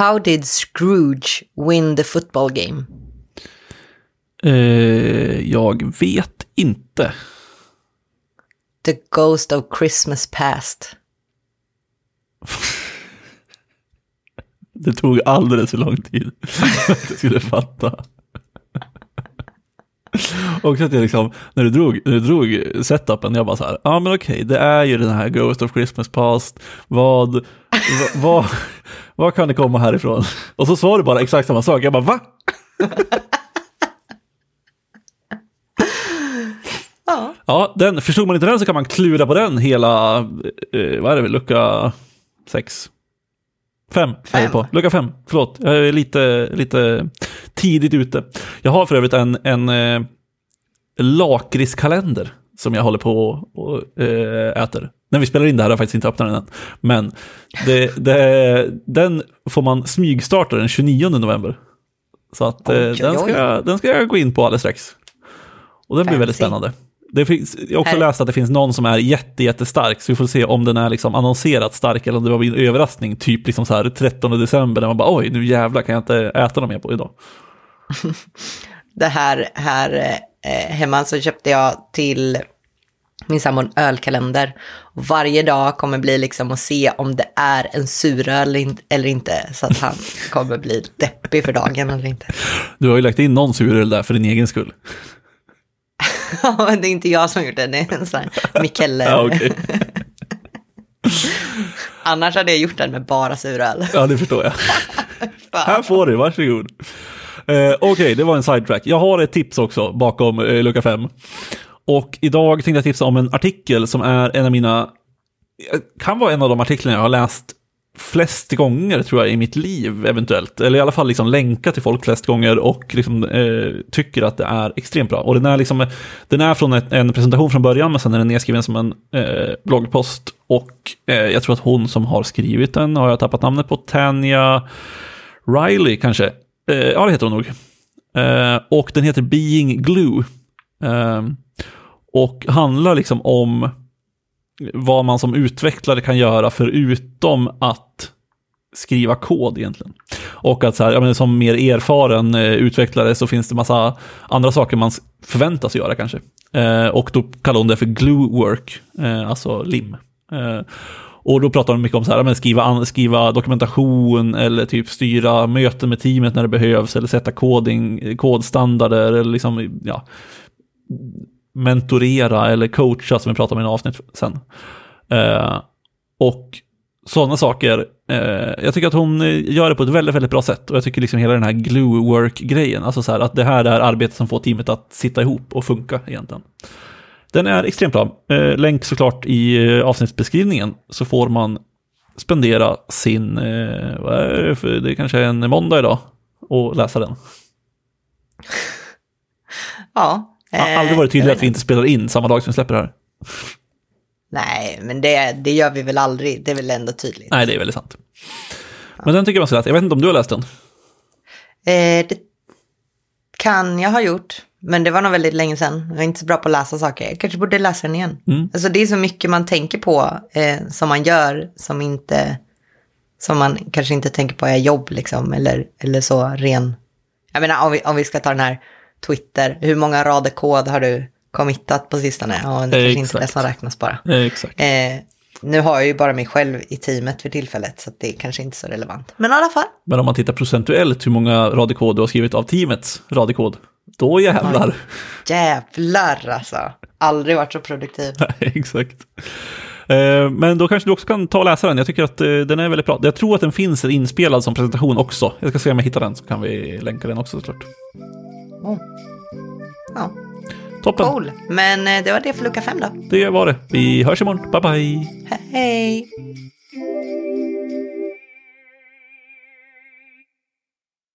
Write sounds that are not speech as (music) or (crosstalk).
How did Scrooge win the football game? Eh, jag vet inte. The Ghost of Christmas Past. (laughs) Det tog alldeles för lång tid (laughs) för att jag skulle fatta. (laughs) Och att jag liksom, när du drog, när du drog setupen, jag bara så här, ja ah, men okej, det är ju den här Ghost of Christmas Past, vad, vad, vad, vad kan det komma härifrån? Och så svarade du bara exakt samma sak, jag bara va? Ja. Ja, den, förstod man inte den så kan man klura på den hela, eh, vad är det, lucka sex? Fem, Fem. är på. Lucka fem, förlåt. Jag är lite, lite tidigt ute. Jag har för övrigt en, en eh, lakritskalender som jag håller på och eh, äter. När vi spelar in det här har jag faktiskt inte öppnat den än. Men det, det, den får man smygstarta den 29 november. Så att eh, Oj, den, ska oj. jag, den ska jag gå in på alldeles strax. Och den blir väldigt Fancy. spännande. Det finns, jag har också Här- läst att det finns någon som är jätte, jättestark, så vi får se om den är liksom annonserat stark eller om det var en överraskning, typ liksom så här 13 december, när man bara oj, nu jävlar kan jag inte äta något mer på idag. (laughs) Det här, här eh, hemma så köpte jag till min sambo en ölkalender. Och varje dag kommer bli liksom att se om det är en suröl eller in- eller inte. Så att han (laughs) kommer bli deppig för dagen eller inte. Du har ju lagt in någon suröl där för din egen skull. (laughs) Ja, det är inte jag som gjort det, det är en sån här Mikkeller. Ja, okej. (laughs) Annars hade jag gjort den med bara suröl. Ja, det förstår jag. Här får du, varsågod. Eh, Okej, det var en sidetrack. Jag har ett tips också bakom eh, lucka 5. Och idag tänkte jag tipsa om en artikel som är en av mina, kan vara en av de artiklarna jag har läst flest gånger tror jag i mitt liv eventuellt. Eller i alla fall liksom länka till folk flest gånger och liksom, eh, tycker att det är extremt bra. Och den är, liksom, den är från ett, en presentation från början men sen är den nedskriven som en eh, bloggpost. Och eh, jag tror att hon som har skrivit den, har jag tappat namnet på, Tanya Riley kanske. Eh, ja, det heter hon nog. Eh, och den heter Being Glue. Eh, och handlar liksom om vad man som utvecklare kan göra förutom att skriva kod egentligen. Och att så här, ja, men som mer erfaren eh, utvecklare så finns det massa andra saker man förväntas göra kanske. Eh, och då kallar hon det för glue work, eh, alltså lim. Eh, och då pratar hon mycket om så här, ja, men skriva, skriva dokumentation eller typ styra möten med teamet när det behövs eller sätta coding, kodstandarder eller liksom, ja, mentorera eller coacha som vi pratar om i en avsnitt sen. Eh, och sådana saker, eh, jag tycker att hon eh, gör det på ett väldigt, väldigt bra sätt. Och jag tycker liksom hela den här glue work-grejen, alltså så här att det här är arbetet som får teamet att sitta ihop och funka egentligen. Den är extremt bra. Eh, länk såklart i eh, avsnittsbeskrivningen så får man spendera sin, eh, vad är det, för, det kanske är en måndag idag, och läsa den. (laughs) Ja. Det har eh, aldrig varit vet att vi inte spelar in samma dag som vi släpper det här. Nej, men det, det gör vi väl aldrig. Det är väl ändå tydligt. Nej, det är väldigt sant. Men den tycker jag man ska läsa. Jag vet inte om du har läst den? Eh, det kan jag ha gjort, men det var nog väldigt länge sedan. Jag är inte så bra på att läsa saker. Jag kanske borde läsa den igen. Mm. Alltså det är så mycket man tänker på eh, som man gör som inte, som man kanske inte tänker på är jobb liksom, eller, eller så ren. Jag menar om vi, om vi ska ta den här Twitter, hur många rader kod har du committat på sistone? Ja, det kanske inte är det som räknas bara. Exakt. Eh, nu har jag ju bara mig själv i teamet för tillfället, så det är kanske inte så relevant. Men i alla fall. Men om man tittar procentuellt hur många rader du har skrivit av teamets raderkod, då jävlar. Jävlar alltså. Aldrig varit så produktiv. (laughs) Nej, exakt. Eh, Men då kanske du också kan ta och läsa den. Jag tycker att eh, den är väldigt bra. Jag tror att den finns inspelad som presentation också. Jag ska se om jag hittar den så kan vi länka den också såklart. Oh. Ja, Toppen, cool. Men eh, det var det för lucka fem då. det var det. Vi hörs imorgon. Bye bye. Hej!